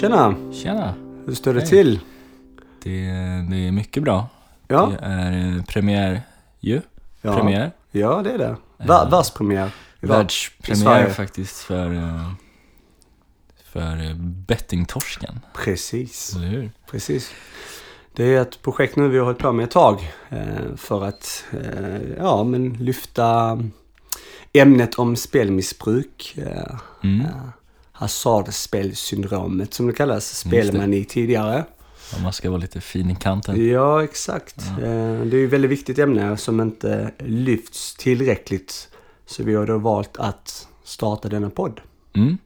Tjena! Tjena! Hur står det Hej. till? Det, det är mycket bra. Ja, Det är eh, premiär ju. ja. Premiär. ja det är det. Va- Eh, världspremiär. Världspremiär faktiskt för, eh, för bettingtorsken. Precis, Eller hur? precis. Det är ett projekt nu vi har hållit på med ett tag för att ja, men lyfta ämnet om spelmissbruk. Mm. Hasardspelsyndromet som det kallas, Just det. spelade man i tidigare. Om man ska vara lite fin i kanten. Ja, exakt. Ja. Eh, Det är ju ett väldigt viktigt ämne som inte lyfts tillräckligt. Så vi har då valt att starta denna podd. Mm.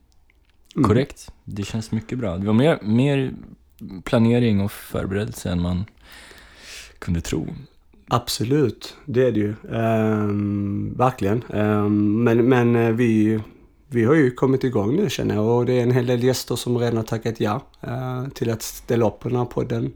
Mm. Korrekt. Det känns mycket bra. Det var mer, mer planering och förberedelse än man kunde tro. Absolut, det är det ju. Ehm, verkligen. Ehm, men men eh, vi, vi har ju kommit igång nu känner jag och det är en hel del gäster som redan har tackat ja eh, till att ställa upp på den här podden.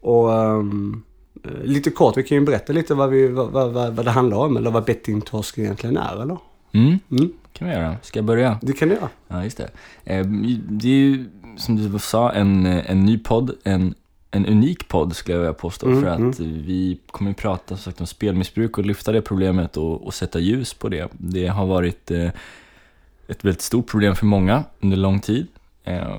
Och ehm, eh, lite kort, vi kan ju berätta lite vad, vi, vad, vad, vad det handlar om eller vad bettingtorsk egentligen är eller? Mm. Mm, kan vi göra. Ska jag börja? det kan du göra. Ja, just det. Eh, Det är ju, som du sa, en, en ny podd. En, en unik podd skulle jag vilja påstå. Mm, för att vi kommer ju prata sagt, om spelmissbruk och lyfta det problemet och, och sätta ljus på det. Det har varit eh, ett väldigt stort problem för många under lång tid. Eh,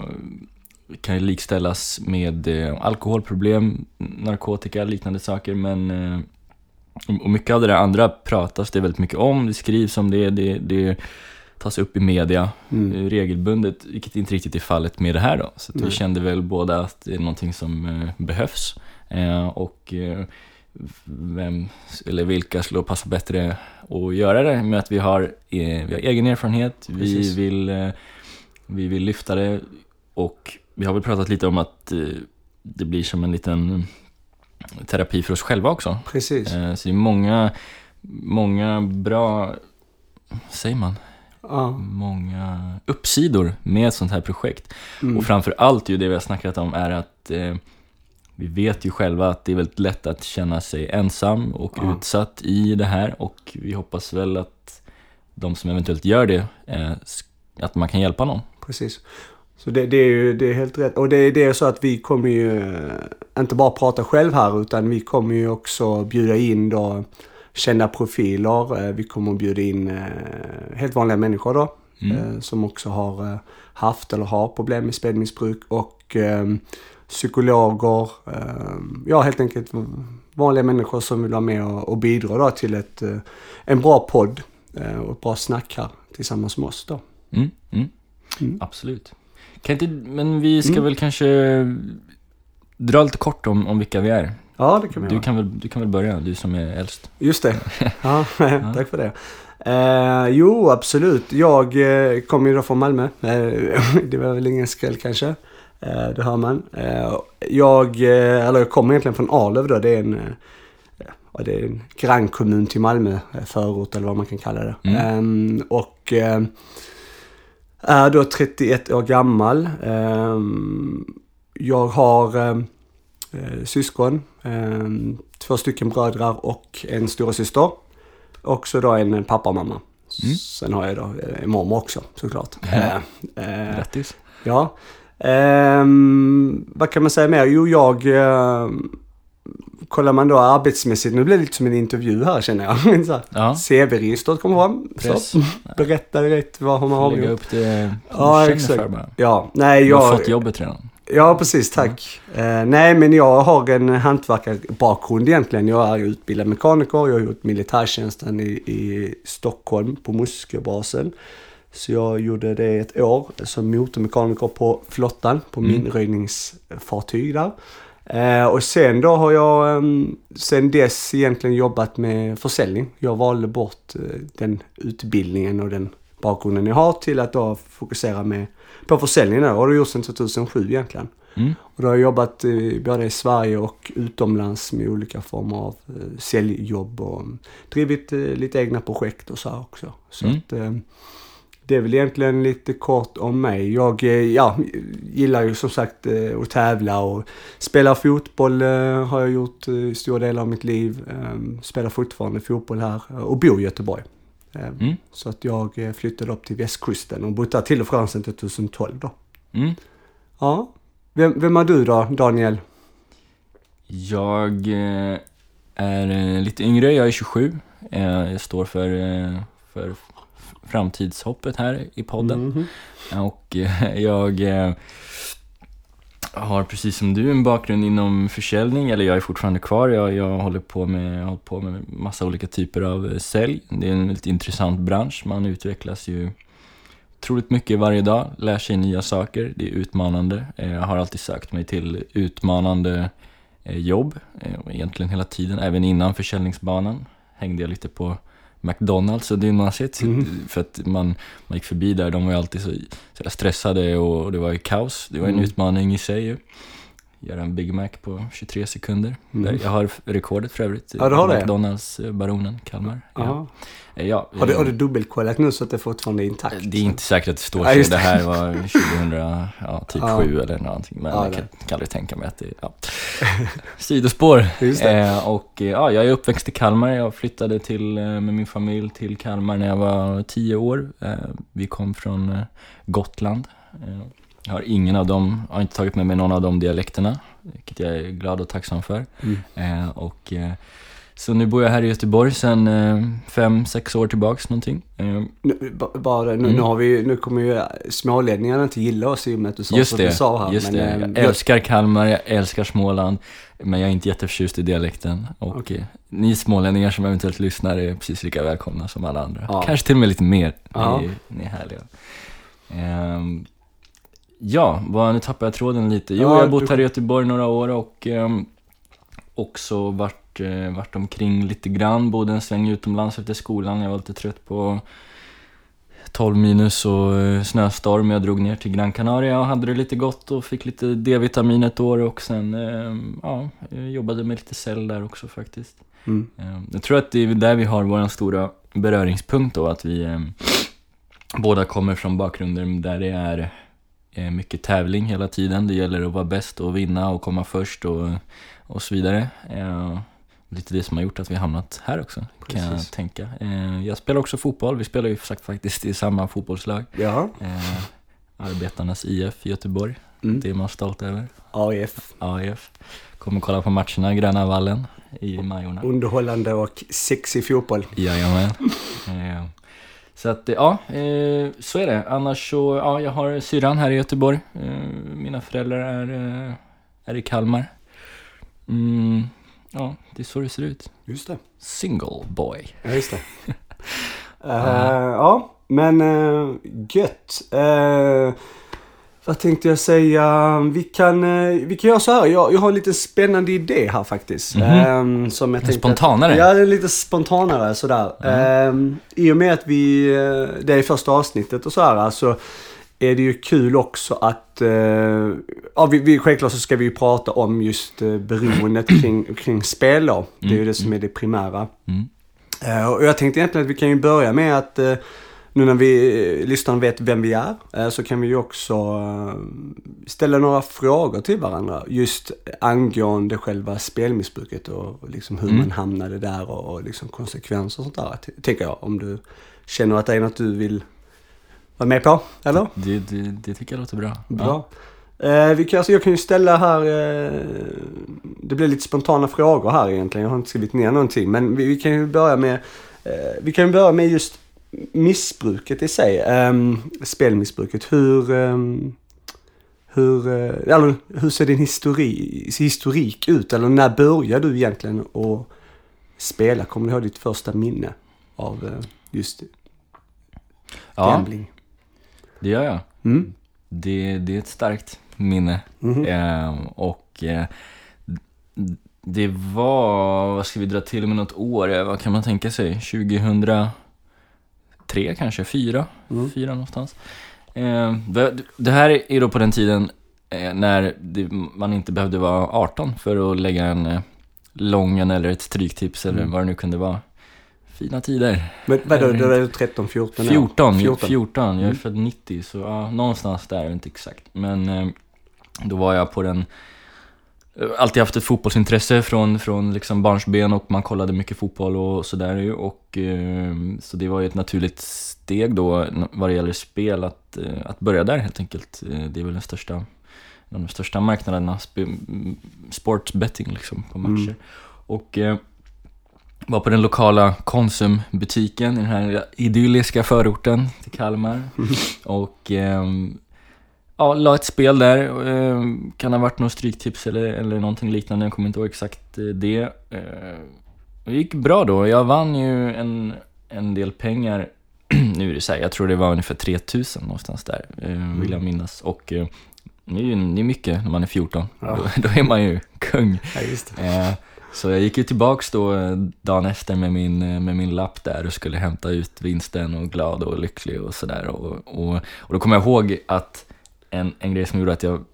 det kan ju likställas med eh, alkoholproblem, narkotika, liknande saker. Men eh, och- mycket av det där andra pratas det väldigt mycket om. Det skrivs om det, det, det tas upp i media Mm. eh, regelbundet, vilket inte riktigt är fallet med det här då. Så vi kände väl båda att det är någonting som eh, behövs. Eh, och eh, vem, eller vilka skulle passa bättre att göra det med att vi har, eh, vi har egen erfarenhet, vi vill, eh, vi vill lyfta det och vi har väl pratat lite om att eh, det blir som en liten terapi för oss själva också. Precis. Så det är många, många bra, säger man? Ja. många uppsidor med ett sånt här projekt. Mm. Och framför allt ju det vi har snackat om är att vi vet ju själva att det är väldigt lätt att känna sig ensam och Ja. utsatt i det här och vi hoppas väl att de som eventuellt gör det, eh, att man kan hjälpa någon. Precis. Så det, det är ju det är helt rätt. Och det, det är så att vi kommer ju eh, inte bara prata själv här utan vi kommer ju också bjuda in då kända profiler. Eh, Vi kommer att bjuda in eh, helt vanliga människor då. Mm. Som också har haft eller har problem med spelmissbruk. Och eh, psykologer. eh, Ja, helt enkelt vanliga människor som vill vara med och, bidra till ett, eh, en bra podd eh, och ett bra snack här tillsammans med oss då. Mm. Mm. Mm. Absolut. Kan inte, men vi ska Mm. väl kanske dra lite kort om, om vilka vi är. Ja, det kan vi Du göra. kan, väl, du kan väl börja, du som är äldst. Just det. Ja, tack för det. Eh, jo, absolut. Jag eh, kommer ju då från Malmö. Eh, det var väl ingen skräll kanske. Eh, det hör man. Eh, jag, eh, eller jag kommer egentligen från Arlöv då. Det är en, ja, det är en grannkommun till Malmö. Förort eller vad man kan kalla det. Mm. Eh, och är då 31 år gammal. Eh, jag har syskon, eh, två stycken bröder och en storasyster. Och så då en pappa och mamma. Mm. Sen har jag då en mormor också såklart. Grattis. ja. Ehm, vad kan man säga mer? Jo, jag... Eh, kollar man då arbetsmässigt, nu blir det lite som en intervju här känner jag. Så Ja, CV-registret kommer fram. press. Så, berätta direkt vad man har Lägga gjort. upp det Ja, du exakt. för bara. Ja, nej Du jag... har fått jobbet redan. Ja, precis. Tack. Eh, nej, men jag har en hantverkarbakgrund egentligen. Jag är utbildad mekaniker. Jag har gjort militärtjänsten i, i Stockholm på Musköbasen. Så jag gjorde det ett år som motormekaniker på flottan, på Mm. minröjningsfartyg där. Eh, och sen då har jag um, sen dess egentligen jobbat med försäljning. Jag valde bort eh, den utbildningen och den bakgrunden jag har till att då fokusera med, på försäljningen. det har jag gjort sedan 2007 egentligen. Mm. Och då har jag jobbat eh, både i Sverige och utomlands med olika former av eh, säljjobb och drivit eh, lite egna projekt och så här också. Så Mm. att, eh, det är väl egentligen lite kort om mig. Jag eh, ja, gillar ju som sagt eh, att tävla och spela fotboll eh, har jag gjort i stora delar av mitt liv. Eh, Spelar fortfarande fotboll här och bor i Göteborg. Eh, Mm. Så att jag flyttade upp till västkusten och bott där till och från sedan 2012 då. Mm. Ja. Vem, vem är du då, Daniel? Jag är lite yngre, jag är 27. Eh, Jag står för, för framtidshoppet här i podden. Mhm. Och eh, jag eh, har precis som du en bakgrund inom försäljning, eller jag är fortfarande kvar. Jag, jag håller på med, jag håller på med massa olika typer av eh, sälj. Det är en väldigt intressant bransch. Man utvecklas ju otroligt mycket varje dag, lär sig nya saker. Det är utmanande. Jag har alltid sökt mig till utmanande jobb, egentligen hela tiden, även innan försäljningsbanan. Hängde jag lite på McDonalds och gymnasiet, Mm. för att man, man gick förbi där, de var ju alltid så, så stressade och det var ju kaos. Det var en Mm. utmaning i sig ju. Göra en Big Mac på 23 sekunder. Mm. Jag har rekordet för övrigt. Ja, du har det? McDonalds-baronen, Kalmar. Ja. Ja. Ja, Har, du, har du dubbelkollat nu så att det fortfarande är intakt? det är inte säkert att det står Ja, så. just Det det. här var 2000, ja, typ Ja. 7 eller någonting. Men Ja, jag kan, kan aldrig tänka mig att det ja. Sidospår. Eh, och eh, ja, jag är uppväxt i Kalmar. Jag flyttade till, eh, med min familj till Kalmar när jag var 10 år. Eh, vi kom från eh, Gotland. Eh, jag har ingen av dem, har inte tagit med mig någon av de dialekterna, vilket jag är glad och tacksam för. Mm. Och, så nu bor jag här i Göteborg sedan eh, fem, sex år tillbaks någonting. Eh, Nu, ba- bara, nu, Mm. nu, har vi, nu kommer ju småledningarna inte gilla oss i och med att du sa Just det, du sa här. just men, det. eh, Jag älskar Kalmar, jag älskar Småland, men jag är inte jätteförtjust i dialekten. Och eh, ni smålänningar som eventuellt lyssnar är precis lika välkomna som alla andra. Ja. Kanske till och med lite mer. Ja. Ni, ni är härliga. Ehm, ja, vad, nu tappar jag tråden lite. Jo, Ja, jag har bott du- här i Göteborg några år och ehm, också varit, eh, varit omkring lite grann. Bodde en sväng utomlands efter skolan. Jag var lite trött på 12 minus och eh, snöstorm. Jag drog ner till Gran Canaria och hade det lite gott och fick lite D-vitamin ett år och sen eh, ja, jobbade med lite cell där också faktiskt. Mm. Jag tror att det är där vi har vår stora beröringspunkt då, att vi eh, båda kommer från bakgrunder där det är eh, mycket tävling hela tiden. Det gäller att vara bäst och vinna och komma först och, och så vidare. Eh, Lite det som har gjort att vi har hamnat här också, kan jag Precis. tänka. Eh, Jag spelar också fotboll, vi spelar ju sagt faktiskt i samma fotbollslag. Ja, Eh, Arbetarnas IF i Göteborg, mm. det är man stolt över. AIF. AIF. Kommer kolla på matcherna, Gröna vallen i Majorna. Underhållande och sexig fotboll. Jajamän. Eh, Så att, ja, eh, så är det. Annars så, ja, jag har syrran här i Göteborg. Eh, Mina föräldrar är, eh, är i Kalmar. Mm, ja, det är så det ser ut. Just det. Single boy. Ja, just det. Eh, ja, men uh, gött. Eh, vad tänkte jag säga? Vi kan, vi kan göra så här. Jag, jag har en lite spännande idé här faktiskt. Mhm. Eh, som jag tänkte spontanare? Ja, det är lite spontanare sådär. Mm. I och med att vi, det är första avsnittet och så här så är det ju kul också att, eh, ja vi, vi, självklart så ska vi ju prata om just eh, beroendet kring, kring spel då. Det är ju Mm, det som är det primära. Mm. Eh, Och jag tänkte egentligen att vi kan ju börja med att eh, nu när vi, lyssnarna vet vem vi är, eh, så kan vi ju också eh, ställa några frågor till varandra. Just angående själva spelmissbruket och liksom hur Mm. man hamnade där och, och liksom konsekvenser och sånt där. Tänker jag, om du känner att det är något du vill vara med på, eller? Det, det, det tycker jag låter bra. Bra. Eh, vi kan, alltså, jag kan ju ställa här, eh, det blir lite spontana frågor här egentligen. Jag har inte skrivit ner någonting. Men vi, vi kan ju börja med, eh, vi kan ju börja med just missbruket i sig. ehm, spelmissbruket. Hur, ehm, hur, eh, eller, hur ser din histori, historik ut? Eller när började du egentligen att spela? Kommer du ihåg ditt första minne av eh, just Ja, gambling? Det gör jag. Mm. Det, det är ett starkt minne. Mhm. Ehm, och eh, det var, vad ska vi dra till med något år? Eh, Vad kan man tänka sig? 2003 kanske? Fyra? Mm. Fyra någonstans. Ehm, det, här är då på den tiden eh, när man inte behövde vara 18 för att lägga en eh, lången eller ett stryktips eller Mm. vad det nu kunde vara. Fina tider. Men vadå, då är du 13, 14 år? 14, 14. 14. jag är Mm. född 90 så ja, någonstans där, inte exakt. Men eh, då var jag på den, eh, alltid haft ett fotbollsintresse från, från liksom barnsben och man kollade mycket fotboll och sådär ju. Och, eh, så det var ju ett naturligt steg då vad det gäller spel att, att börja där helt enkelt. Det är väl den största en av de största marknaderna, sp- sportsbetting liksom på matcher. Mm. Och eh, var på den lokala Konsumbutiken i den här idylliska förorten till Kalmar. Och ehm, ja, la ett spel där. ehm, kan ha varit något stryktips eller, eller någonting liknande, jag kommer inte ihåg exakt eh, det. Eh, det gick bra då. Jag vann ju en, en del pengar. nu är det så här, jag tror det var ungefär 3000 någonstans där, eh, vill jag minnas. Och eh, det är ju det är mycket när man är 14. Ja. Då, då är man ju kung. Ja. Eh, så jag gick ju tillbaks då eh, dagen efter med min, eh, med min lapp där och skulle hämta ut vinsten och glad och lycklig och sådär. Och, och, och då kommer jag ihåg att en, en grej som gjorde att jag,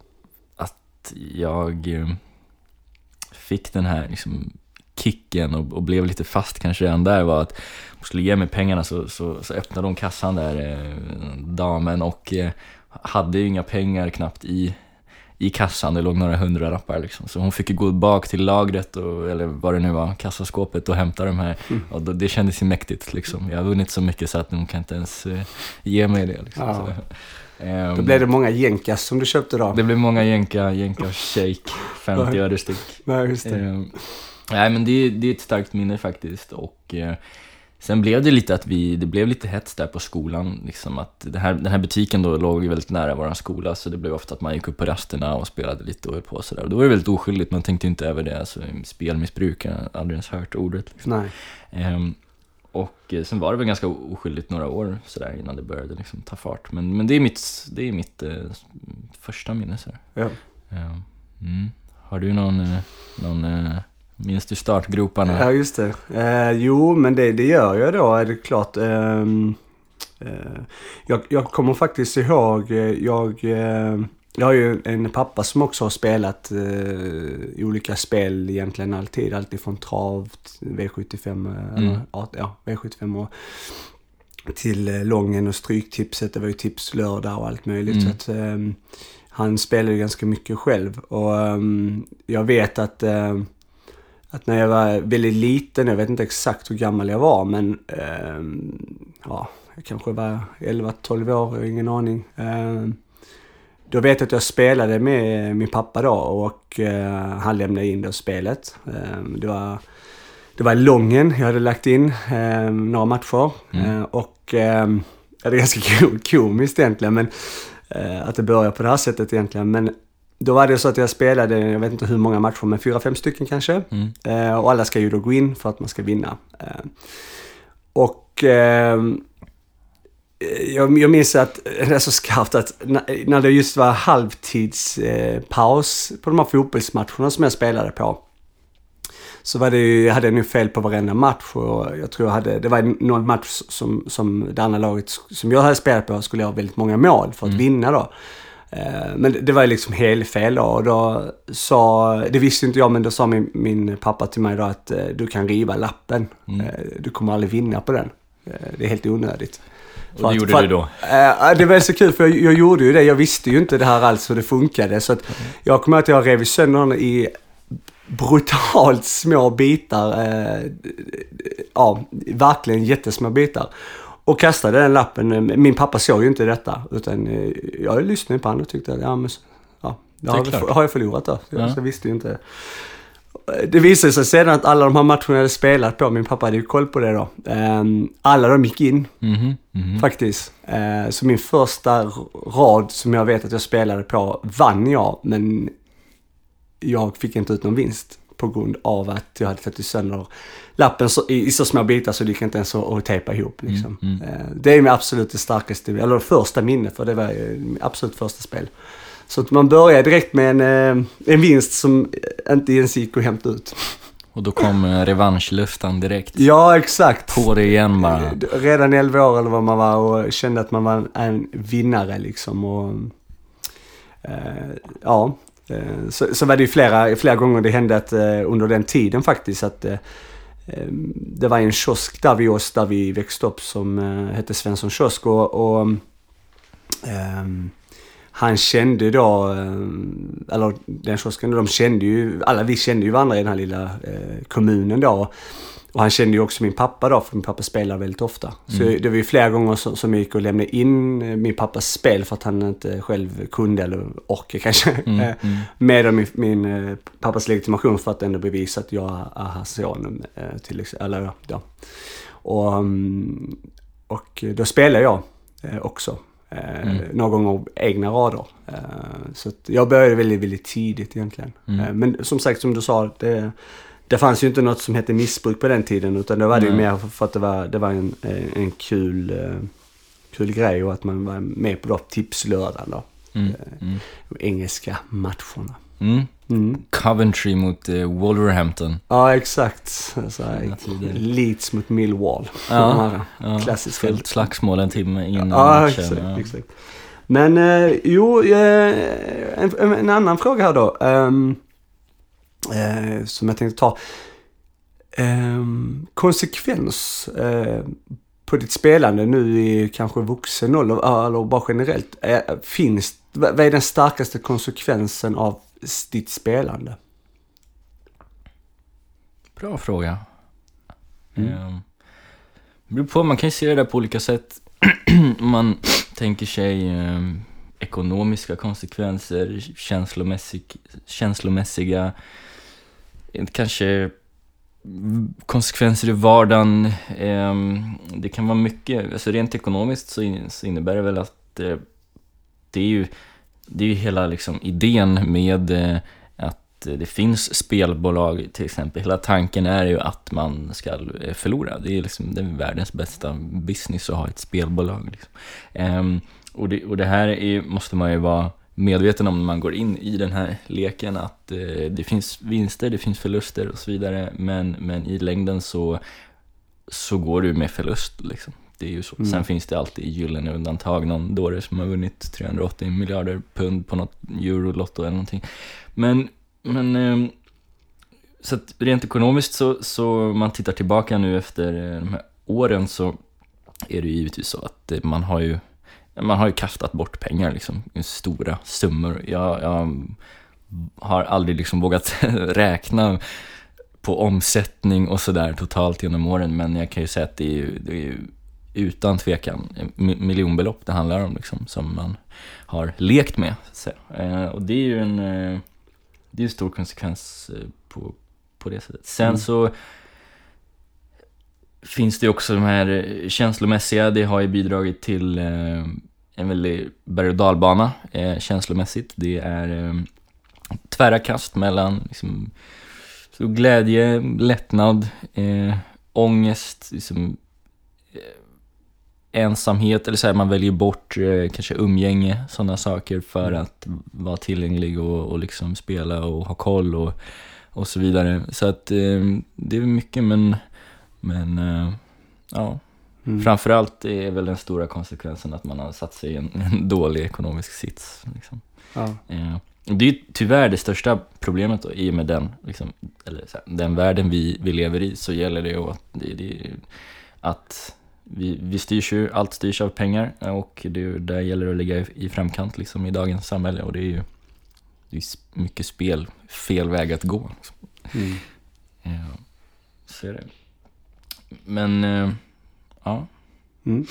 att jag eh, fick den här liksom, kicken och, och blev lite fast kanske redan där var att hon skulle ge mig pengarna så, så, så öppnade hon kassan där, eh, damen, och eh, hade ju inga pengar knappt i, i kassan, det låg några hundralappar liksom. Så hon fick ju gå bak till lagret, och, eller vad det nu var, kassaskåpet och hämta de här. Mm. Och det kändes ju mäktigt liksom. Jag har vunnit så mycket så att hon kan inte ens eh, ge mig det liksom. Ja. Ehm, Då blev det många jänkas som du köpte då. det blev många jänka, jänka shake, 50 öre styck. Nej, just det. Eh, nej men det, det är ett starkt minne faktiskt och eh, sen blev det lite att vi, det blev lite hets där på skolan liksom att det här, den här butiken då låg ju väldigt nära vår skola så det blev ofta att man gick upp på rasterna och spelade lite och höll på sådär och då var det väldigt oskyldigt, man tänkte inte över det, alltså spelmissbruk, jag har aldrig ens hört ordet liksom. Nej. Ehm, och eh, sen var det väl ganska oskyldigt några år sådär innan det började liksom ta fart men, men det är mitt, det är mitt eh, första minne sådär. Ja. Ja. Mm. Har du någon, eh, någon eh, minns du startgroparna? Ja, just det. Eh, jo, men det, det gör jag då, är det klart. Ehm, eh, jag, jag kommer faktiskt ihåg, eh, jag, eh, jag har ju en pappa som också har spelat eh, olika spel egentligen alltid. Alltid från trav, V75, eh, eller, Mm. ja, ja, V75 och till eh, Lången och Stryktipset. Det var ju tips lördag och allt möjligt. Mm. Så att, ehm, han spelade ganska mycket själv. Och ehm, jag vet att ehm, att när jag var väldigt liten, jag vet inte exakt hur gammal jag var, men ehm, ja, jag kanske var 11-12 år, jag har ingen aning. Ehm, då vet jag att jag spelade med min pappa då och eh, han lämnade in det spelet. Ehm, det var det var Lången jag hade lagt in eh, några matcher. Mm. Eh, och eh, det är ganska ko- komiskt egentligen, men eh, att det börjar på det här sättet egentligen. Men då var det så att jag spelade, jag vet inte hur många matcher, men fyra, fem stycken kanske. Mm. Eh, och alla ska ju då gå in för att man ska vinna. Eh, och eh, jag, jag minns att det är så skarpt att när, när det just var halvtidspaus eh, på de här fotbollsmatcherna som jag spelade på. Så var det ju, jag hade nog fel på varenda match och jag tror jag hade, det var någon match som, som det andra laget som jag hade spelat på skulle ha väldigt många mål för att Mm. vinna då. Eh, Men det- var ju liksom helt fel och då sa, det visste inte jag men då sa min, min pappa till mig då att eh, du kan riva lappen. Mm. Eh, Du kommer aldrig vinna på den. Det är helt onödigt. Och det att- gjorde för du att- då? Eh, det var så kul för jag, jag gjorde ju det. Jag visste ju inte det här alls hur det funkade. Så att jag kommer ihåg att jag rev sönder den i brutalt små bitar. Eh, ja, verkligen jättesmå bitar. Och kastade den lappen. Min pappa såg ju inte detta. Utan eh, jag lyssnade på honom och tyckte att ja, men, ja, det har, klart. har jag förlorat då. Ja. Så jag visste ju inte. Det visade sig sedan att alla de här matcherna jag hade spelat på, min pappa hade ju koll på det då. Ehm, alla de gick in Mhm, mhm. faktiskt. Eh, så min första rad som jag vet att jag spelade på vann jag, men jag fick inte ut någon vinst på grund av att jag hade tagit sönder lappen så, i, i så små bitar så det gick inte ens att, att tejpa ihop. Liksom. Mm, Eh, det är min absolut starkaste, eller första minne, för det var eh, absolut första spel. Så att man börjar direkt med en, eh, en vinst som inte ens gick att hämta ut. Och då kom eh, revanschlustan direkt. Ja, exakt. På det igen bara. Redan 11 år eller vad man var och kände att man var en, en vinnare liksom. Och, eh, ja, eh, Eh, så, så var det ju flera, flera gånger det hände att eh, under den tiden faktiskt att eh, det var en kiosk där vid oss där vi växte upp som hette Svensson kiosk och, och um, han kände då, eller den kiosken, de kände ju, alla vi kände ju varandra i den här lilla eh, kommunen då och han kände ju också min pappa då, för min pappa spelar väldigt ofta. Så Mm. det var ju flera gånger som, som jag gick och lämnade in eh, min pappas spel för att han inte själv kunde eller orkade kanske. Mm, Eh, mm. Med min, min eh, pappas legitimation för att ändå bevisa att jag är hans son. eh, Till exempel. Eller, ja. och, mm, och då spelar jag eh, också. Eh, Mm. Några gånger egna rader. Eh, så jag började väldigt, väldigt tidigt egentligen. Mm. Eh, men som sagt, som du sa, det, det fanns ju inte något som hette missbruk på den tiden. Utan det var det ju mer för att det var, det var en, en en kul, eh, kul grej och att man var med på då tipslördagen då. Mm. Mm. De engelska matcherna. Mm. Mm. Coventry mot eh, Wolverhampton. Ja, exakt. Så här, Fina tider. Leeds mot Millwall. Ja, Ja, Klassiska. Fullt slagsmål en timme innan Ja, matchen. exakt, ja. exakt. Men eh, jo, eh, en, en, annan fråga här då. ehm, eh, som jag tänkte ta. Ehm, konsekvens eh, på ditt spelande nu i kanske vuxen ålder, eller bara generellt. Eh, finns, vad är den starkaste konsekvensen av ditt spelande? Bra fråga. Mm. Mm. beror på, man kan ju se det där på olika sätt. Man tänker sig eh, ekonomiska konsekvenser, känslomässig, känslomässiga, eh, kanske konsekvenser i vardagen. Ehm, det kan vara mycket, alltså rent ekonomiskt så, innebär det väl att eh, det är ju, det är ju hela liksom idén med eh, att det finns spelbolag till exempel. Hela tanken är ju att man ska eh, förlora. Det är liksom det är världens bästa business att ha ett spelbolag. Liksom. Ehm, och, det, och det här är, måste man ju vara medveten om när man går in i den här leken att eh, det finns vinster, det finns förluster och så vidare. Men, men i längden så, så går du med förlust liksom. Det är ju så. Mm. Sen finns det alltid gyllene undantag, någon dåre som har vunnit 380 miljarder pund på något eurolotto eller någonting. Men, men ehm, så att rent ekonomiskt så, så man tittar tillbaka nu efter eh, de här åren så är det ju givetvis så att eh, man har ju man har ju kastat bort pengar liksom, stora summor. Jag, jag har aldrig liksom vågat räkna på omsättning och sådär totalt genom åren, men jag kan ju säga att det är ju, det är ju utan tvekan mi- miljonbelopp det handlar om liksom, som man har lekt med. Eh, och det är ju en, eh, det är en stor konsekvens eh, på, på det sättet. Sen Mm. så finns det också de här eh, känslomässiga, det har ju bidragit till eh, en väldigt berg och dalbana eh, känslomässigt. Det är tvära kast mellan liksom, så glädje, lättnad, eh, ångest, liksom, eh, ensamhet, eller så här, man väljer bort eh, kanske umgänge, sådana saker för Mm. att vara tillgänglig och, och liksom spela och ha koll och, och så vidare. Så att eh, det är mycket, men, men eh, ja, Mm. framförallt är väl den stora konsekvensen att man har satt sig i en, en dålig ekonomisk sits. Liksom. Ja. Eh, det är ju tyvärr det största problemet då, i och med den, liksom, eller så här, den världen vi, vi lever i, så gäller det att, det, det, att vi, vi styrs ju, allt styrs av pengar och det, där gäller det att ligga i, i framkant liksom, i dagens samhälle och det är ju det är mycket spel, fel väg att gå. Liksom. Mm. Eh, så är det. Men, eh, ja, Mm.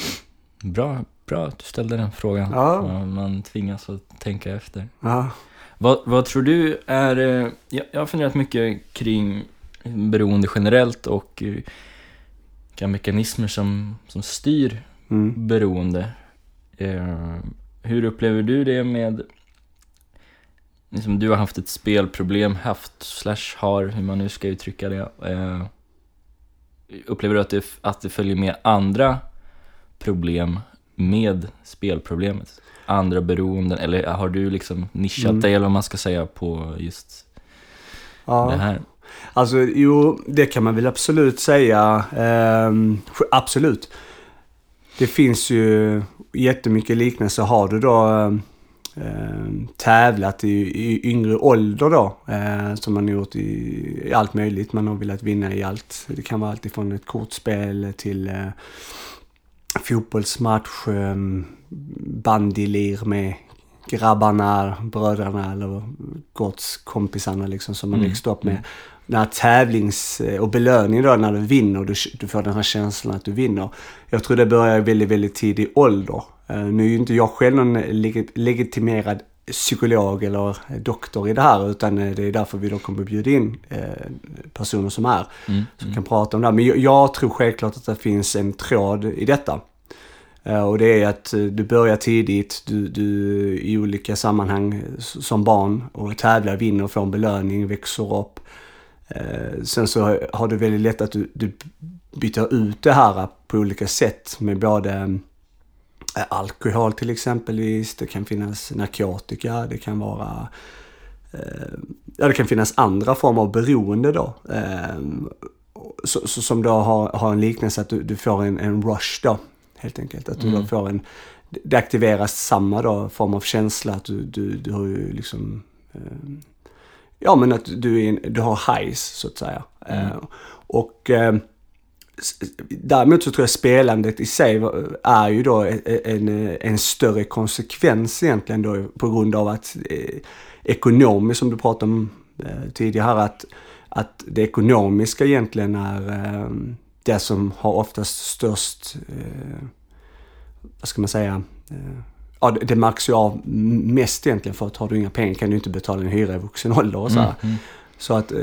bra, bra att du ställde den frågan. Ja. Man- tvingas att tänka efter. Ja. Vad, vad tror du är... eh, Jag, jag har funderat mycket kring beroende generellt och eh, vilka mekanismer som, som styr Mm. beroende. Eh, hur upplever du det med... Liksom du har haft ett spelproblem, haft slash har, hur man nu ska uttrycka det. Eh, upplever du att det, att det följer med andra problem med spelproblemet? Andra beroenden, eller har du liksom nischat Mm. dig, eller vad man ska säga, på just Ja. det här? Alltså, jo, det kan man väl absolut säga. Ehm, absolut. Det finns ju jättemycket liknelse. Har du då ehm, tävlat i, i yngre ålder då, eh, som man gjort i, i allt möjligt. Man har velat vinna i allt. Det kan vara allt ifrån ett kortspel till eh, fotbollsmatch, eh, bandylir med grabbarna, bröderna eller gårdskompisarna liksom som man Mm. växte upp med. den här tävlings och belöningen då när du vinner, du, du får den här känslan att du vinner. Jag tror det börjar väldigt, väldigt tidig ålder. Uh, nu är ju inte jag själv någon leg legitimerad psykolog eller doktor i det här utan det är därför vi då kommer bjuda in eh, personer som är. Mm, som mm. kan prata om det här. Men jag, tror självklart att det finns en tråd i detta. Eh, och det är att du börjar tidigt, du, du i olika sammanhang som barn och tävlar, vinner, får en belöning, växer upp. Eh, sen så har du väldigt lätt att du, du byter ut det här på olika sätt med både Eh, alkohol till exempelvis, det kan finnas narkotika, det kan vara eh, Ja, det kan finnas andra former av beroende då. Eh, så, så, som då har, har en liknelse att du, du får en, en rush då, helt enkelt. Att du mm. då får en, det aktiveras samma då form av känsla, att du, du, du har ju liksom Ja men att du, är en, du har highs så att säga. Mm. och Däremot så tror jag spelandet i sig är ju då e, e, en, en större konsekvens egentligen då på grund av att eh, ekonomiskt som du pratade om eh, tidigare att, att det ekonomiska egentligen är eh, det som har oftast störst, e, vad ska man säga, ja det, det märks ju av mest egentligen för att har du inga pengar kan du inte betala en hyra i vuxen ålder och så mm, mm. Så att eh,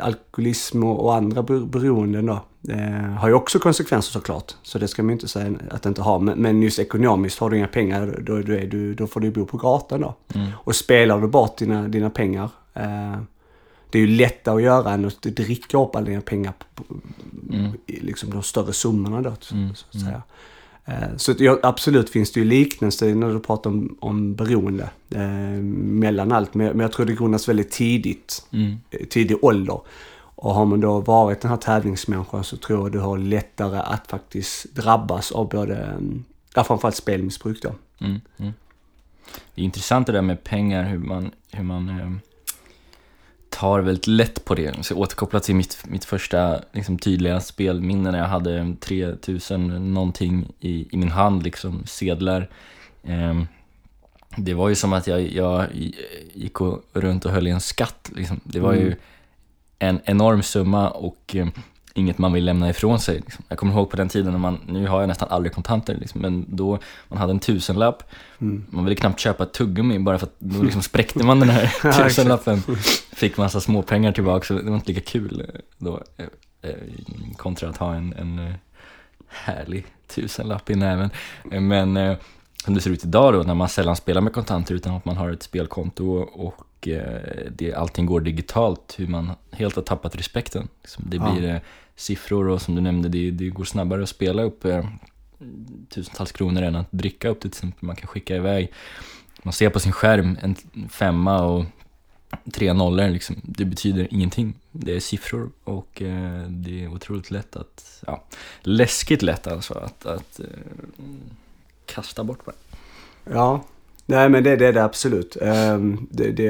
alkoholism och, och andra beroenden då eh, har ju också konsekvenser såklart. Så det ska man ju inte säga att det inte har. Men, men just ekonomiskt, har du inga pengar då, då, är du, då får du bo på gatan då. Mm. Och spelar du bort dina, dina pengar eh, det är ju lättare att göra än att dricka upp alla dina pengar på, mm. liksom de större summorna då. Mm. Så att mm. säga. Eh, så ja, absolut finns det ju liknelser när du pratar om, om beroende eh, mellan allt. Men, men jag tror det grundas väldigt tidigt, mm. Eh, tidig ålder. Och har man då varit den här tävlingsmänniskan så tror jag du har lättare att faktiskt drabbas av både, ja framförallt spelmissbruk då. Mm, mm. Det är intressant det där med pengar, hur man, hur man eh, tar väldigt lätt på det. Så jag återkopplar till mitt, mitt första liksom, tydliga spelminne när jag hade 3000 någonting i, i min hand, liksom sedlar. Eh, det var ju som att jag, jag gick och, runt och höll i en skatt. Liksom. Det var mm. ju en enorm summa och eh, inget man vill lämna ifrån sig. Liksom. Jag kommer ihåg på den tiden när man, nu har jag nästan aldrig kontanter, liksom, men då man hade en tusenlapp, mm. man ville knappt köpa ett tuggummi bara för att då liksom spräckte man den här tusenlappen. Fick massa småpengar tillbaka, så det var inte lika kul eh, då, eh, kontra att ha en, en härlig tusenlapp i näven. Men som det ser ut idag då, när man sällan spelar med kontanter utan att man har ett spelkonto och Eh, det, allting går digitalt, hur man helt har tappat respekten. Liksom, det blir ja. Eh, siffror och som du nämnde, det, det går snabbare att spela upp eh, tusentals kronor än att dricka upp det till exempel. Man kan skicka iväg, man ser på sin skärm en femma och tre nollor liksom. Det betyder ingenting. Det är siffror och eh, det är otroligt lätt att, ja, läskigt lätt alltså att, att eh, kasta bort bara. Ja, Nej men det, det är det absolut. Ehm, det, det,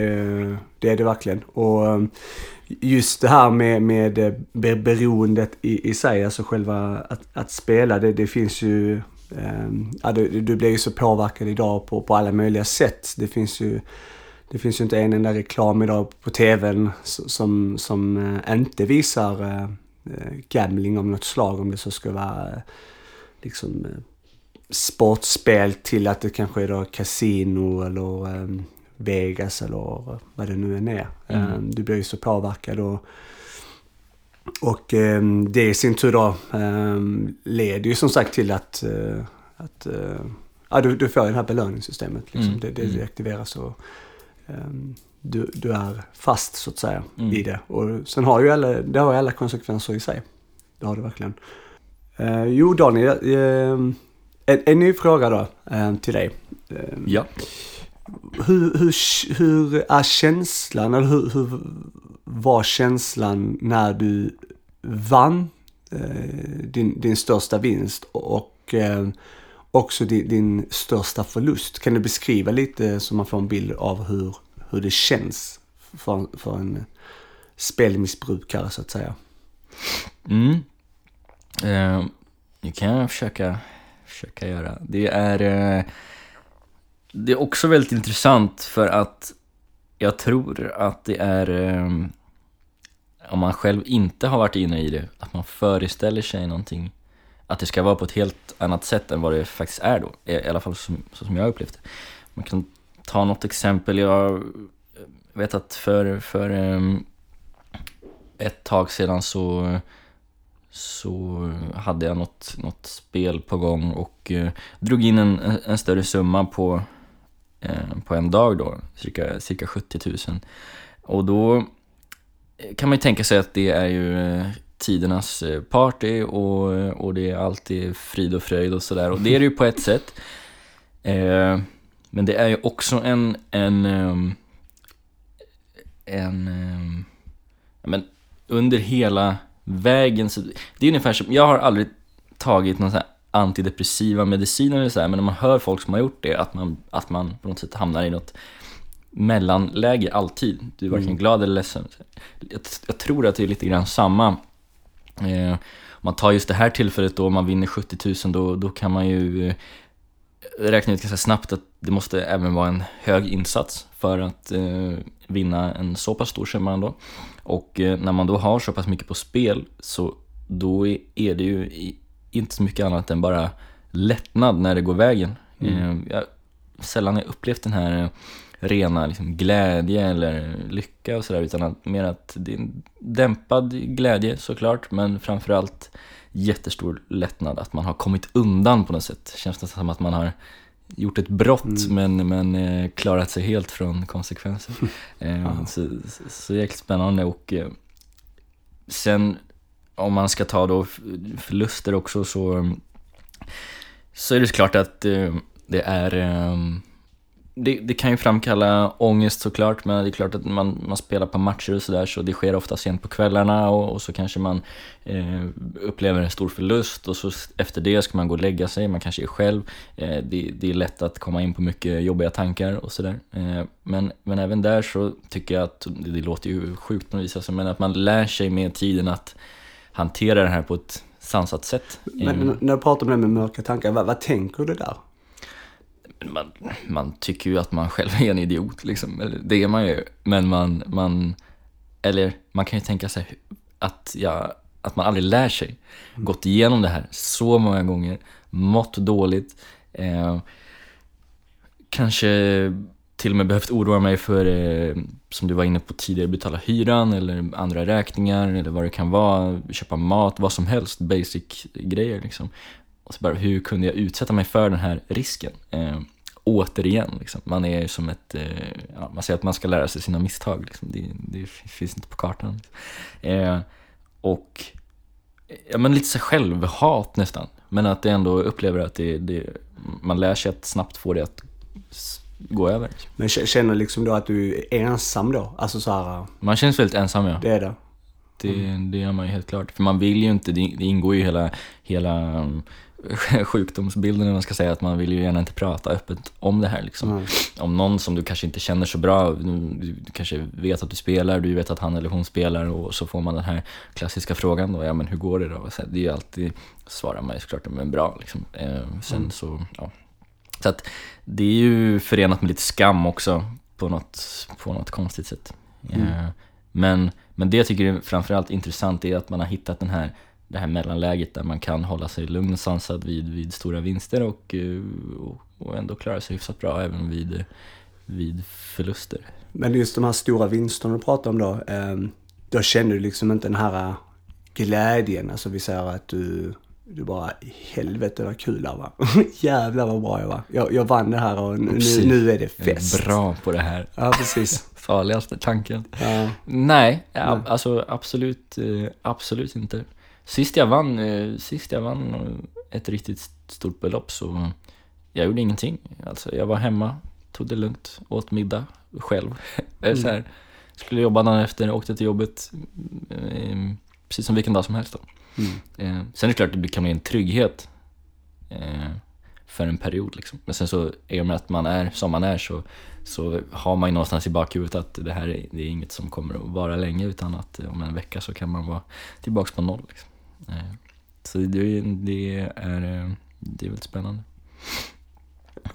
det, är det verkligen. Och ehm, just det här med, med eh, beroendet i, i sig, alltså själva att, att spela, det, det finns ju ehm, ja, du, du blir ju så påverkad idag på, på alla möjliga sätt. Det finns ju det finns ju inte en enda reklam idag på TVn som, som eh, inte visar eh, gambling av något slag, om det så ska vara liksom sportspel till att det kanske är då kasino eller um, Vegas eller vad det nu än är. Mm. Um, du blir ju så påverkad och, och um, det i sin tur då leder ju som sagt till att, uh, att uh, ja, du, du får det här belöningssystemet. Liksom. Mm. Det, det, mm. aktiveras och du, du är fast så att säga mm. i det. Och sen har ju alla, det har ju alla konsekvenser i sig. Det har det verkligen. Uh, jo Daniel, en, en ny fråga då eh, till dig. Eh, ja. Hur, hur, hur är känslan, eller hur, hur var känslan när du vann eh, din, din största vinst och också din, din, största förlust? Kan du beskriva lite så man får en bild av hur, hur det känns för, för en spelmissbrukare så att säga? Mm. Eh, nu kan jag försöka försöka göra. Det är, eh, det är också väldigt intressant för att jag tror att det är, eh, om man själv inte har varit inne i det, att man föreställer sig någonting, att det ska vara på ett helt annat sätt än vad det faktiskt är då, i alla fall så som jag har upplevt det. Man kan ta något exempel, jag vet att för, för ehm, ett tag sedan så, så eh, hade jag något, något spel på gång och eh, drog in en, en större summa på, eh, på en dag då, cirka, cirka 70 000. Och då eh, kan man ju tänka sig att det är ju eh, tidernas party och, och det är alltid frid och fröjd och sådär. Och det är det ju på ett sätt. Eh, men det är ju också en, en, ehm, en, ehm, en, men under hela vägen så, det är ungefär som, jag har aldrig tagit någon här antidepressiva mediciner eller så här, men när man hör folk som har gjort det, att man, att man på något sätt hamnar i något mellanläge alltid. Du är varken Mm. glad eller ledsen. Jag, jag tror att det är lite grann samma. Eh, man tar just det här tillfället då, om man vinner 70 000, då, då kan man ju eh, räkna ut ganska snabbt att det måste även vara en hög insats för att eh, vinna en så pass stor summa ändå. Och eh, när man då har så pass mycket på spel, så då är, det ju inte så mycket annat än bara lättnad när det går vägen. Eh, jag sällan har jag upplevt den här eh, rena liksom, glädje eller lycka och sådär utan att, mer att det är en dämpad glädje såklart men framförallt jättestor lättnad att man har kommit undan på något sätt. Känns det som att man har gjort ett brott men, men eh, klarat sig helt från konsekvenser. Eh, så, så, så jäkligt spännande och eh, sen om man ska ta då förluster också så, så är det såklart att eh, det är eh, det, det kan ju framkalla ångest såklart, men det är klart att man, man spelar på matcher och sådär så det sker ofta sent på kvällarna och, och så kanske man eh, upplever en stor förlust och så efter det ska man gå och lägga sig, man kanske är själv. Eh, det, det är lätt att komma in på mycket jobbiga tankar och sådär. Eh, men, men även där så tycker jag att, det, det låter ju sjukt på något vis, alltså, men att man lär sig med tiden att hantera det här på ett sansat sätt. Eh, Men när du pratar om det med mörka tankar, vad, vad tänker du där? Man, man tycker ju att man själv är en idiot liksom, eller det är man ju. Men man, man eller man kan ju tänka sig att, jag, att man aldrig lär sig. Gått igenom det här så många gånger, mått dåligt, eh, kanske till och med behövt oroa mig för, eh, som du var inne på tidigare, betala hyran eller andra räkningar eller vad det kan vara, köpa mat, vad som helst, basic grejer liksom. Och så bara, hur kunde jag utsätta mig för den här risken? Eh, återigen, liksom. man är ju som ett, eh, ja, man säger att man ska lära sig sina misstag, liksom. det, det finns inte på kartan. Eh, och, ja men lite så självhat nästan, men att det ändå upplever att det, det, man lär sig att snabbt få det att gå över. liksom. Men känner liksom då att du är ensam då? Alltså så här, Man känns väldigt ensam ja. det är det. Det, det gör man ju helt klart. För man vill ju inte, det, ingår ju hela, hela um, sjukdomsbilden, man ska säga, att man vill ju gärna inte prata öppet om det här liksom. Mm. Om någon som du kanske inte känner så bra, du, du kanske vet att du spelar, du vet att han eller hon spelar och så får man den här klassiska frågan då, ja men hur går det då? Så, det är ju alltid, svarar man ju såklart, men bra liksom. Eh, sen så, ja. Så att det är ju förenat med lite skam också på något, på något konstigt sätt. Eh, men, men det jag tycker är framförallt intressant är att man har hittat den här, det här mellanläget där man kan hålla sig lugn och sansad vid, vid stora vinster och, eh, och, och ändå klara sig hyfsat bra även vid, vid förluster. Men just de här stora vinsterna du pratar om då. Eh, då känner du liksom inte den här eh, glädjen. Alltså vi säger att du, du bara, helvete vad kul det var. Jävlar vad bra jag var. Jag, jag vann det här och nu, nu är det Jag är fest. bra på det här. Ja, precis. Farligaste tanken. Ja. Nej, ja, alltså absolut, eh, absolut inte. Sist jag vann, eh, sist jag vann ett riktigt stort belopp så jag gjorde ingenting. Alltså jag var hemma, tog det lugnt, åt middag själv. Eller så här, skulle jobba dagen efter, åkte till jobbet eh, precis som vilken dag som helst då. Mm. Eh, sen är det klart att det kan bli en trygghet för en period liksom. Men sen så, i och med att man är som man är så, så har man ju någonstans i bakhuvudet att det här är, det är inget som kommer att vara länge utan att om en vecka så kan man vara tillbaks på noll. Liksom. Eh, så det, det är, eh, det är väldigt spännande.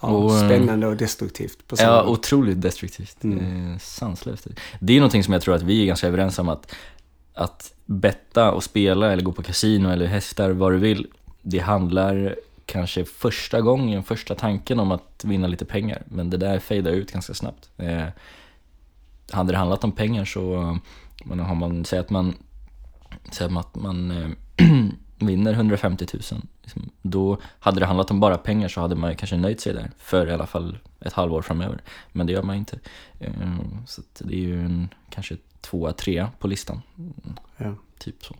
Ja, Och, eh, spännande och destruktivt på samma Ja, gång. otroligt destruktivt. Mm. Eh, sanslöst. Det är någonting som jag tror att vi är ganska överens om att att betta och spela eller gå på kasino eller hästar, vad du vill, det handlar kanske första gången, första tanken om att vinna lite pengar. Men det där fejdar ut ganska snabbt. Eh, hade det handlat om pengar så, men har man, säg att man, säg att man eh, vinner 150 000. Liksom, då hade det handlat om bara pengar så hade man kanske nöjt sig där för i alla fall ett halvår framöver. Men det gör man inte. Eh, så det är ju en, kanske tvåa, trea på listan. Ja. Typ så.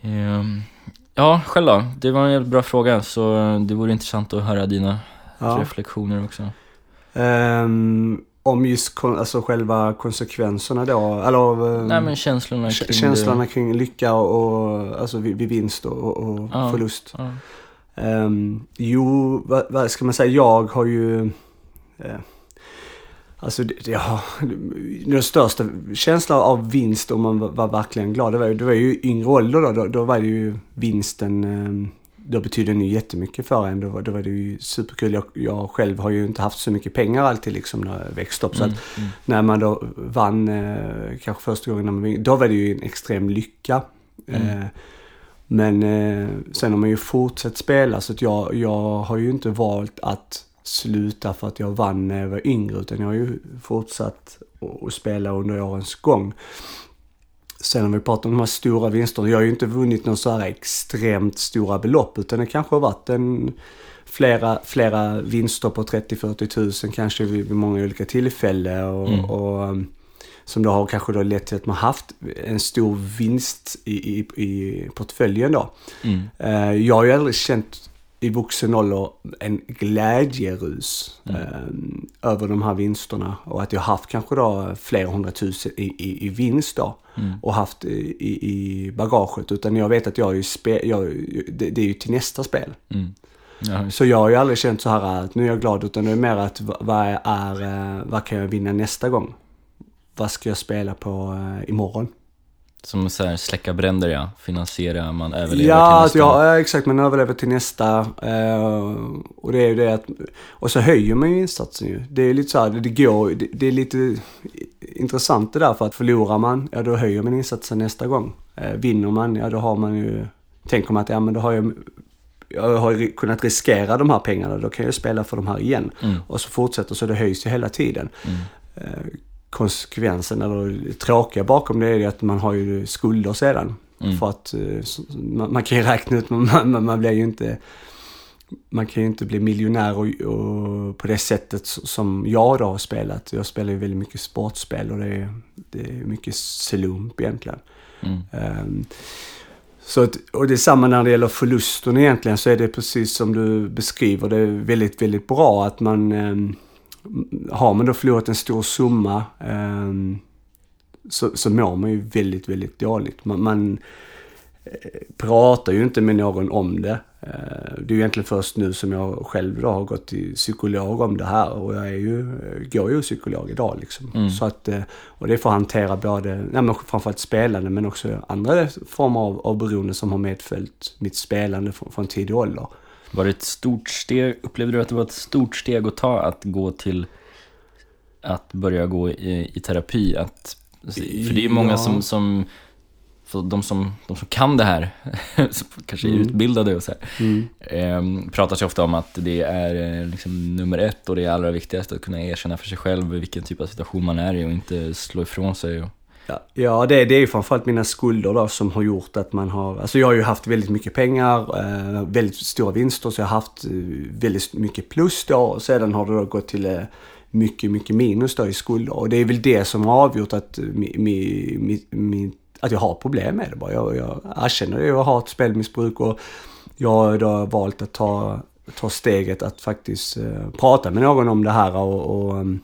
Ehm, ja, själv då? Det var en jävligt bra fråga så det vore intressant att höra dina Ja. reflektioner också. Ehm, om just kon- alltså själva konsekvenserna då, eller ehm, Nej men känslorna kä- kring känslorna kring lycka och, och alltså vid, vid vinst och, och Ja. förlust. Ja. Ehm, jo, vad, vad ska man säga, jag har ju... Eh, alltså har, den största känslan av vinst om man var, var verkligen glad, det var, det var ju yngre ålder då, då, då var det ju vinsten, eh, då betydde den ju jättemycket för en. Då, var- då var det ju superkul. Jag, jag själv har ju inte haft så mycket pengar alltid liksom när jag växte upp. Så Mm, mm. när man då vann, eh, kanske första gången, när man, vann, då var det ju en extrem lycka. Mm. Eh, men eh, sen har man ju fortsatt spela så att jag, jag har ju inte valt att sluta för att jag vann när jag var yngre utan jag har ju fortsatt att- att spela under årens gång. Sen har vi pratat om de här stora vinsterna. Jag har ju inte vunnit några så här extremt stora belopp utan det kanske har varit en flera, flera vinster på 30-40 tusen kanske vid, vid många olika tillfällen. Och, Mm. och, um, som då har kanske då lett till att man haft en stor vinst i, i, i portföljen då. Mm. Eh, jag har ju aldrig känt i vuxen ålder en glädjerus Mm. eh, över de här vinsterna. Och att jag har haft kanske då flera hundratusen i, i, i vinst då. Mm. Och haft i, i, bagaget. Utan jag vet att jag är ju spe, jag, det, det är ju till nästa spel. Mm. Ja, Så jag har ju aldrig känt så här att nu är jag glad. Utan det är mer att vad vad är, eh, vad kan jag vinna nästa gång? Vad ska jag spela på eh, imorgon? Som så här, släcka bränder ja, finansiera, man överlever Ja, till nästa. jag, ja, exakt. Man överlever till nästa. Eh, och det är ju det att... Och så höjer man ju insatsen ju. Det är lite så här, det, går... Det, det är lite intressant det där för att förlorar man, ja då höjer man insatsen nästa gång. Eh, vinner man, ja då har man ju... Tänker man att ja men då har jag... Jag har kunnat riskera de här pengarna, då kan jag spela för de här igen. Mm. Och så fortsätter så det höjs ju hela tiden. Mm. Konsekvensen eller det tråkiga bakom det är att man har ju skulder sedan. Mm. För att eh, man, man kan ju räkna ut, man, man, man blir ju inte man kan ju inte bli miljonär och, och på det sättet som jag då har spelat. Jag spelar ju väldigt mycket sportspel och det är, det är mycket slump egentligen. Mm. Ehm, så att, och det är samma när det gäller förlusten egentligen så är det precis som du beskriver. Det väldigt, väldigt bra att man ehm, har man då förlorat en stor summa ehm, så, så mår man ju väldigt, väldigt dåligt. Man, man eh, pratar ju inte med någon om det. Eh, Det är ju egentligen först nu som jag själv då har gått till psykolog om det här och jag är ju, eh, går ju psykolog idag liksom. Mm. Så att, eh, och det får hantera både, nej men framförallt spelande men också andra former av, av beroende som har medföljt mitt spelande från, från tidig ålder. Var det ett stort steg, upplevde du att det var ett stort steg att ta att gå till att börja gå i, i terapi? Att, för det är ju många Ja. som, som för de som, de som kan det här, som kanske är Mm. utbildade och så här, Mm. eh, pratar sig ofta om att det är eh, liksom nummer ett och det allra viktigast att kunna erkänna för sig själv vilken typ av situation man är i och inte slå ifrån sig. Och, Ja, ja det, det är ju framförallt mina skulder då som har gjort att man har, alltså jag har ju haft väldigt mycket pengar, eh, väldigt stora vinster så jag har haft eh, väldigt mycket plus då och sedan har det då gått till eh, mycket, mycket minus då i skulder och det är väl det som har avgjort att, eh, mi, mi, mi, mi, att jag har problem med det bara. Jag, jag erkänner det, jag har ett spelmissbruk och jag har då valt att ta, ta steget att faktiskt eh, prata med någon om det här och, och ehm,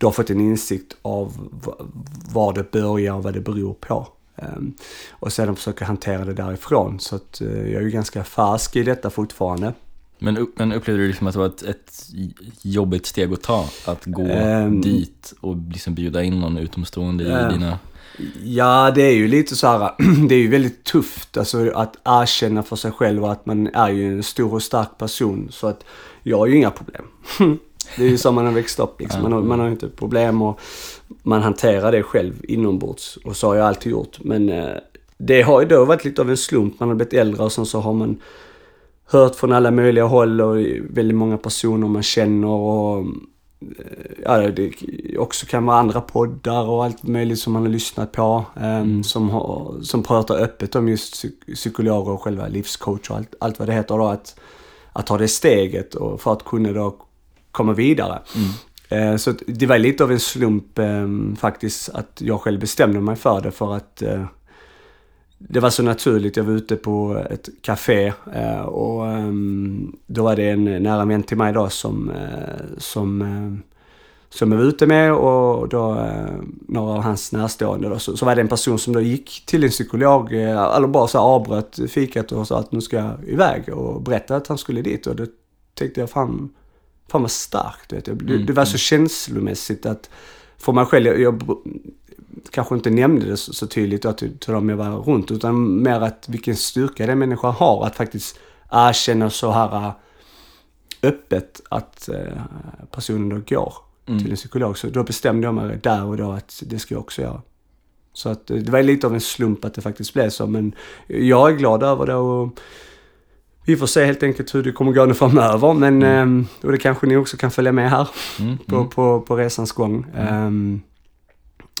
du har fått en insikt av var det börjar och vad det beror på. Ehm, och sedan försöka hantera det därifrån. Så att eh, jag är ju ganska färsk i detta fortfarande. men, men upplevde du liksom att det var ett, ett jobbigt steg att ta? Att gå Ehm. dit och liksom bjuda in någon utomstående i Ja. dina... Ja, det är ju lite så här, det är ju väldigt tufft alltså att erkänna för sig själv att man är ju en stor och stark person. Så att jag har ju inga problem. Det är ju så man har växt upp liksom. Man har, man har inte problem och man hanterar det själv inombords. Och så har jag alltid gjort. Men eh, det har ju då varit lite av en slump. Man har blivit äldre och sen så har man hört från alla möjliga håll och väldigt många personer man känner och eh, ja, det också kan vara andra poddar och allt möjligt som man har lyssnat på. Um, mm. som, har, som pratar öppet om just psykologer och själva livscoach och allt, allt vad det heter då. Att, att ta det steget och för att kunna då komma vidare. Mm. Uh, så det var lite av en slump um, faktiskt att jag själv bestämde mig för det för att uh, det var så naturligt. Jag var ute på ett café eh, och då var det en nära vän till mig då som, eh, som, eh, som jag var ute med och då några av hans närstående då, så, så var det en person som då gick till en psykolog, eller bara så avbröt fikat och sa att nu ska jag iväg och berättade att han skulle dit och då tänkte jag fan, fan vad starkt. Vet jag. Det, det var så mm. känslomässigt att för mig själv, jag, jag kanske inte nämnde det så, så tydligt då till, till dem jag var runt, utan mer att vilken styrka den människan har att faktiskt erkänna så här äh, öppet att eh, personen då går mm. till en psykolog. Så då bestämde jag mig där och då att det ska jag också göra. Så att det var lite av en slump att det faktiskt blev så, men jag är glad över det och vi får se helt enkelt hur det kommer gå nu framöver, men mm. eh, och det kanske ni också kan följa med här mm. På, mm. på, på resans gång. Um,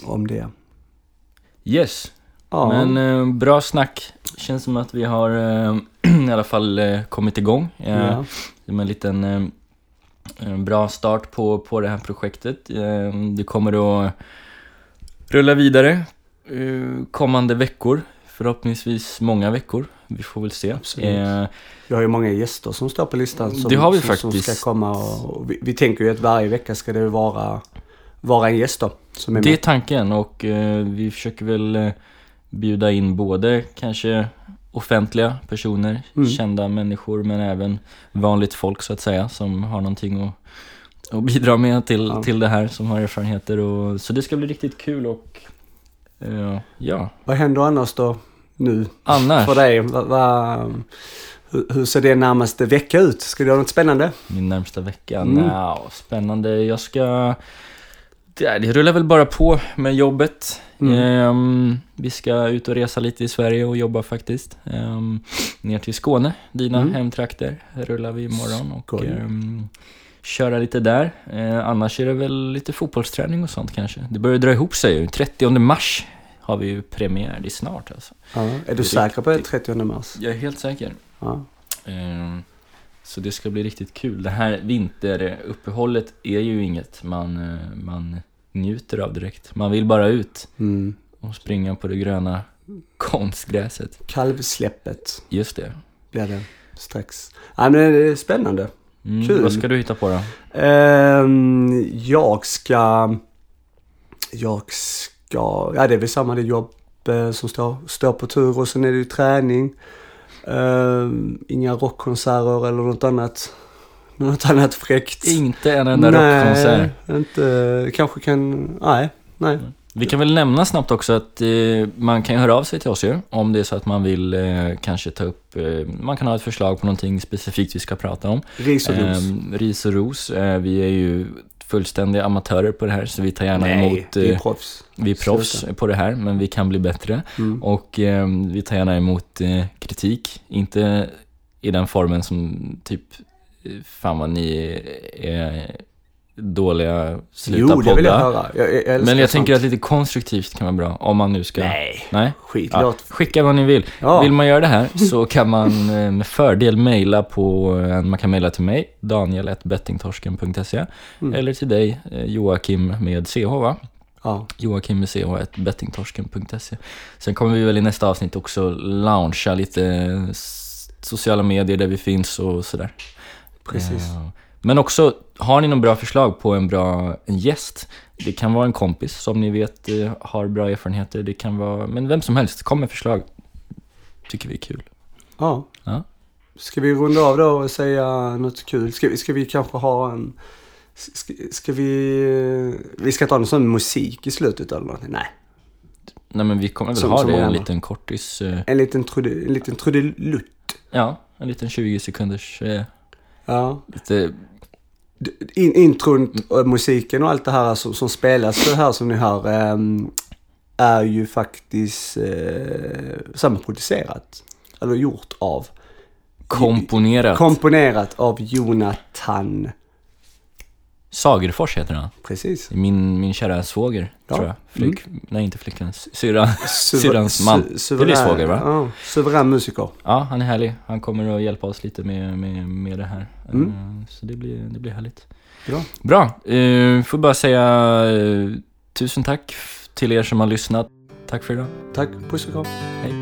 om det. Yes. Ja. Men eh, bra snack. Känns som att vi har eh, i alla fall eh, kommit igång. Eh, ja. Är en liten eh, bra start på, på det här projektet. Eh, det kommer att rulla vidare eh, kommande veckor. Förhoppningsvis många veckor. Vi får väl se. Absolut. vi har ju många gäster som står på listan som, det har vi som, faktiskt. som ska komma. Och, vi, vi tänker ju att varje vecka ska det vara vara en gäst då. Som är det är tanken och eh, vi försöker väl eh, bjuda in både kanske offentliga personer, mm. kända människor men även vanligt folk så att säga som har någonting att, att bidra med till, ja. till det här, som har erfarenheter och så det ska bli riktigt kul och uh, ja. Vad händer annars då nu? Annars? För dig? Va, va, hur, ser det närmaste vecka ut? Ska du ha något spännande? Min närmsta vecka? Mm. Nja, spännande. Jag ska det, det rullar väl bara på med jobbet. Mm. Um, vi ska ut och resa lite i Sverige och jobba faktiskt. Um, ner till Skåne, dina mm. hemtrakter, rullar vi imorgon och um, köra lite där. Uh, annars är det väl lite fotbollsträning och sånt kanske. Det börjar dra ihop sig 30 mars har vi ju premiär, det är snart alltså. Ja, är du säker på det 30 mars? Jag är helt säker. Ja. Så det ska bli riktigt kul. Det här vinteruppehållet är ju inget man, eh, man njuter av direkt. Man vill bara ut mm. och springa på det gröna konstgräset. Kalvsläppet. Just det. Blir det strax. Ja, men det är spännande. Mm, Kul. Vad ska du hitta på då? Um, jag ska... Jag ska... Ja, det är väl samma det jobb eh, som står, står på tur och sen är det ju träning. Um, inga rockkonserter eller något annat något annat fräckt. Inte en enda rockkonsert? Nej, inte, kanske kan, nej, nej. Vi kan väl nämna snabbt också att eh, man kan höra av sig till oss ju, om det är så att man vill eh, kanske ta upp, eh, man kan ha ett förslag på någonting specifikt vi ska prata om. Ris och ros. Ehm, ris och ros. Eh, vi är ju fullständiga amatörer på det här så vi tar gärna Nej, emot... vi är eh, proffs. Vi är proffs Sluta. på det här men vi kan bli bättre. Mm. Och ehm, vi tar gärna emot eh, kritik, inte i den formen som typ fan vad ni är dåliga, sluta jo, det vill jag höra. Jag, jag Men jag sånt. tänker att lite konstruktivt kan vara bra, om man nu ska... Nej, Nej? ja, Skicka vad ni vill. Ja. Vill man göra det här så kan man eh, med fördel mejla på, eh, man kan mejla till mig, daniel.bettingtorsken.se mm. eller till dig, eh, Joakim med CH va? Ja. Joakim med CH, bettingtorsken.se Sen kommer vi väl i nästa avsnitt också launcha lite sociala medier där vi finns och sådär. Precis. Men också, har ni någon bra förslag på en bra en gäst? Det kan vara en kompis som ni vet eh, har bra erfarenheter. Det kan vara, men vem som helst, kom med förslag. Tycker vi är kul. Ja. ja. Ska vi runda av då och säga något kul? Ska ska vi kanske ha en... Ska, ska vi... Vi ska ha någon sån musik i slutet eller något? Nej. Nej men vi kommer väl ha det, en liten kortis... Uh... En liten, trude, en liten trudelutt. Ja, en liten 20 sekunders... Uh Ja. Lite in, intron, och musiken och allt det här som, som spelas, det här som ni hör, ehm, är ju faktiskt eh, samproducerat. Eller gjort av. Komponerat. Komponerat av Jonathan. Sagerfors heter han. Precis. Min, min kära svåger, Ja. tror jag. Flick, Nej, inte flickvän. Suver- Syrrans man. su- Det blir svåger, va? Ja, suverän musiker. Ja, han är härlig. Han kommer att hjälpa oss lite med, med, med det här. Mm. Eh, Så det blir, det blir härligt. Bra. Bra. Uh, får bara säga eh, tusen tack till er som har lyssnat. Tack för idag. Tack, puss och kram. Hej.